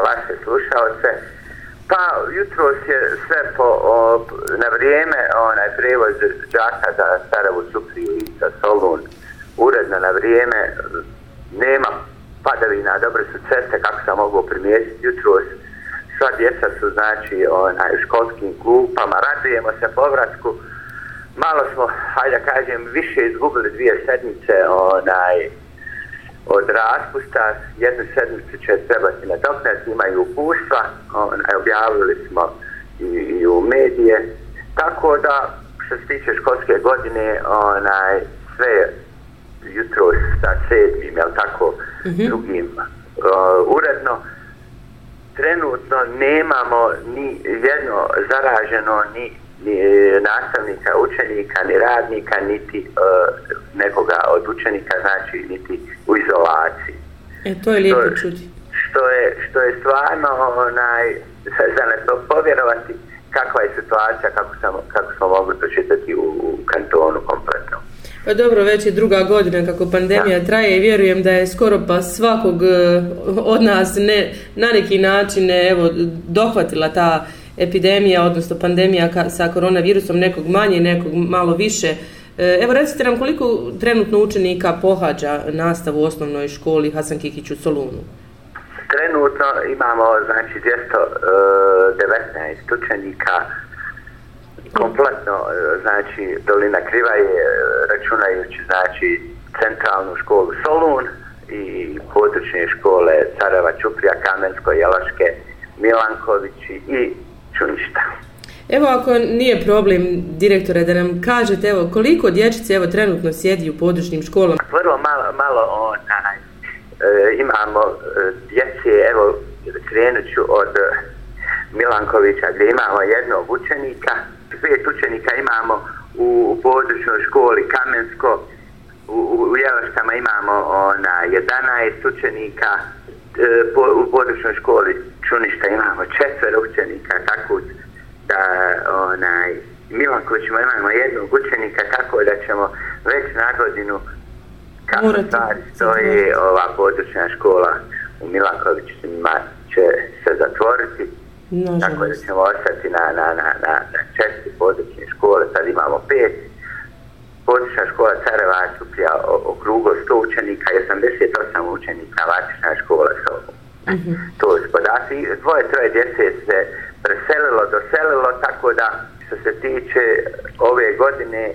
vaše slušalce. Pa jutro je sve po, o, na vrijeme onaj prevoz džaka za Staravu Supriju i za Solun uredno na vrijeme. Nema padavina, dobre su ceste kako sam mogu primijetiti jutro. Sva djeca su znači onaj, u školskim klupama, radujemo se povratku. Malo smo, hajde kažem, više izgubili dvije sedmice onaj, od raspusta, jednu sedmicu će trebati na doknet, imaju upustva, objavili smo i, i u medije, tako da što se tiče školske godine, onaj, sve jutro sa sedmim, jel tako, mm -hmm. drugim uh, uredno, trenutno nemamo ni jedno zaraženo, ni ni e, nastavnika, učenika, ni radnika, niti uh, nekoga od učenika, znači niti u izolaciji. E, to je lijepo što, čuti. Što je, što je stvarno onaj, za ne povjerovati kakva je situacija, kako, sam, kako smo mogli to čitati u, u kantonu kompletno. Pa dobro, već je druga godina kako pandemija da. traje i vjerujem da je skoro pa svakog e, od nas ne, na neki način evo, dohvatila ta epidemija, odnosno pandemija sa koronavirusom, nekog manje, nekog malo više. E, evo recite nam koliko trenutno učenika pohađa nastavu u osnovnoj školi Hasan Kikić u Solunu? Trenutno imamo znači 219 e, učenika kompletno e, znači dolina kriva je računajući znači centralnu školu Solun i područne škole Careva Čuprija, Kamensko, Jelaške, Milankovići i Čuništa. Evo ako nije problem direktore da nam kažete evo koliko dječice evo trenutno sjedi u područnim školama? Vrlo malo, malo onaj, e, imamo e, djece, evo krenut ću od e, Milankovića gdje imamo jednog učenika, pet učenika imamo u, u područnoj školi Kamensko, u, u Jelaštama imamo ona 11 učenika, e, po, u područnoj školi Čuništa imamo četvero učenika, tako da onaj, Milanković imamo jednog učenika, tako da ćemo već na godinu kako Morate. stvari stoji ova područna škola u Milankoviću će se zatvoriti. Nažalost. Tako da ćemo ostati na, na, na, na, na četiri područne škole, sad imamo pet. Područna škola Careva Čuprija okrugo 100 učenika i 88 učenika Vatična škola Sobo. Mm -hmm. To je podaci. Dvoje, troje djece se preselilo, doselilo, tako da što se tiče ove godine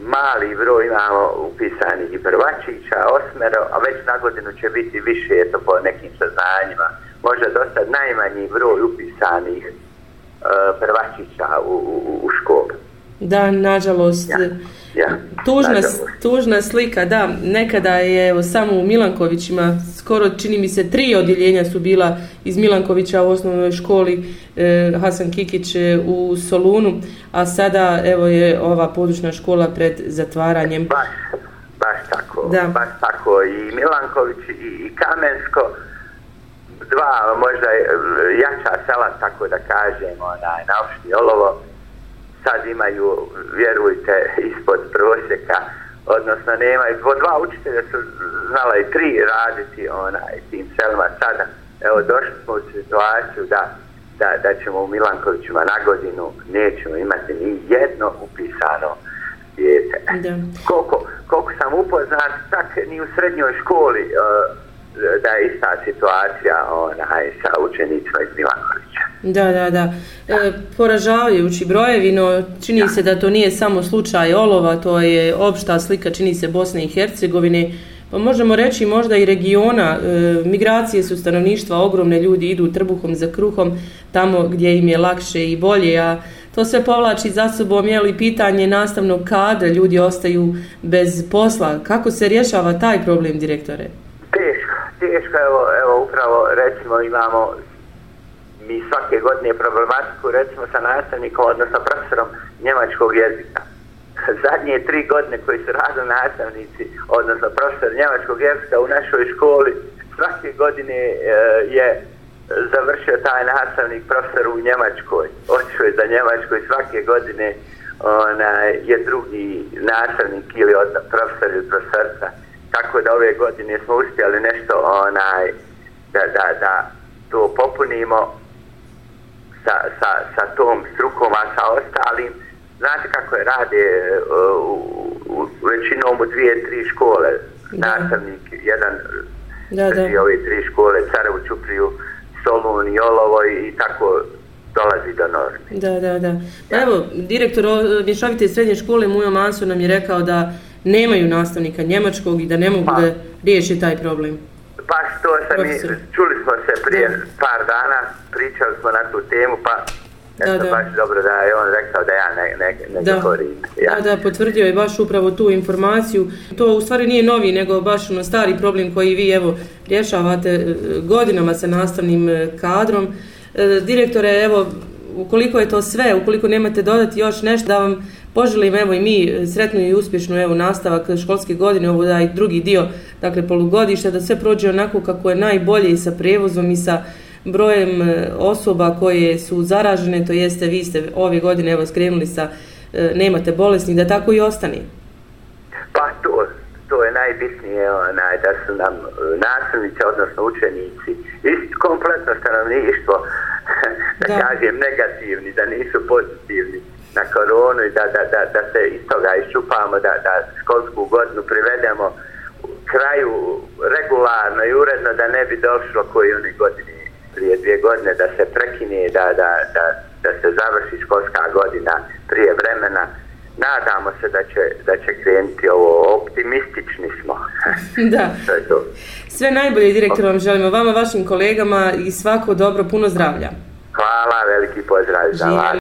mali broj imamo upisani i prvačića, osmero, a već na godinu će biti više, eto po nekim saznanjima, možda dosta najmanji broj upisanih uh, prvačića u, u, u školu. Da, nažalost, ja, ja, tužna, tužna slika, da, nekada je evo, samo u Milankovićima, skoro čini mi se tri odjeljenja su bila iz Milankovića u osnovnoj školi eh, Hasan Kikić eh, u Solunu, a sada evo je ova područna škola pred zatvaranjem. Baš, baš tako, da. baš tako i Milanković i, i Kamensko, dva možda jača sela, tako da kažem, onaj, na opšti olovo, sad imaju, vjerujte, ispod prosjeka, odnosno nemaju, dvo, dva učitelja su znala i tri raditi onaj, tim selima sada. Evo, došli smo u situaciju da, da, da ćemo u Milankovićima na godinu nećemo imati ni jedno upisano djete. Da. Koliko, koliko sam upoznat, tak ni u srednjoj školi uh, da je ista situacija onaj, sa učenicima iz Milankovića. Da, da, da. E, poražavajući brojevi, no čini se da to nije samo slučaj olova, to je opšta slika, čini se Bosne i Hercegovine, pa možemo reći možda i regiona, e, migracije su stanovništva, ogromne ljudi idu trbuhom za kruhom, tamo gdje im je lakše i bolje, a to sve povlači za sobom, je li pitanje nastavnog kadra, ljudi ostaju bez posla. Kako se rješava taj problem, direktore? Teško, teško, evo, evo upravo recimo imamo mi svake godine problematiku recimo sa nastavnikom, odnosno profesorom njemačkog jezika. Zadnje tri godine koji su radili nastavnici, odnosno profesor njemačkog jezika u našoj školi, svake godine e, je završio taj nastavnik profesor u Njemačkoj. Očeo je za Njemačkoj svake godine ona, je drugi nastavnik ili od profesor ili profesorca. Tako da ove godine smo uspjeli nešto onaj, da, da, da to popunimo sa, sa, sa tom strukom, a sa ostalim, znate kako je rade u, u, u većinom u dvije, tri škole, da. nastavnik, jedan da, da. ove tri škole, Carevu, Čupriju, Solun i Olovo i tako dolazi do norme. Da, da, da. Pa evo, direktor Mješovite srednje škole Mujo Manso nam je rekao da nemaju nastavnika njemačkog i da ne mogu pa, da riješi taj problem. Pa što sam i, čuli smo se prije da. par dana, pričali smo na tu temu, pa da, da. baš dobro da je on rekao da ja ne, ne, ne da. govorim. Ja. Da, da, potvrdio je baš upravo tu informaciju. To u stvari nije novi, nego baš ono stari problem koji vi evo rješavate e, godinama sa nastavnim e, kadrom. E, direktore, evo, ukoliko je to sve, ukoliko nemate dodati još nešto, da vam poželim evo i mi sretnu i uspješnu evo nastavak školske godine, ovo da i drugi dio, dakle polugodišta, da sve prođe onako kako je najbolje i sa prevozom i sa brojem e, osoba koje su zaražene, to jeste vi ste ove godine evo skrenuli sa e, nemate bolesnih, da tako i ostane. Pa to, to je najbitnije onaj, da su nam e, nasilnici, odnosno učenici, isto kompletno stanovništvo, da, kažem negativni, da nisu pozitivni na koronu i da, da, da, da se iz toga iščupamo, da, da školsku godinu privedemo kraju regularno i uredno da ne bi došlo koji oni godini prije dvije godine da se prekine da, da, da, da se završi školska godina prije vremena. Nadamo se da će, da će krenuti ovo optimistični smo. Da. Sve najbolje direktor vam želimo. Vama, vašim kolegama i svako dobro, puno zdravlja Fala, velho, que pode realizar lá.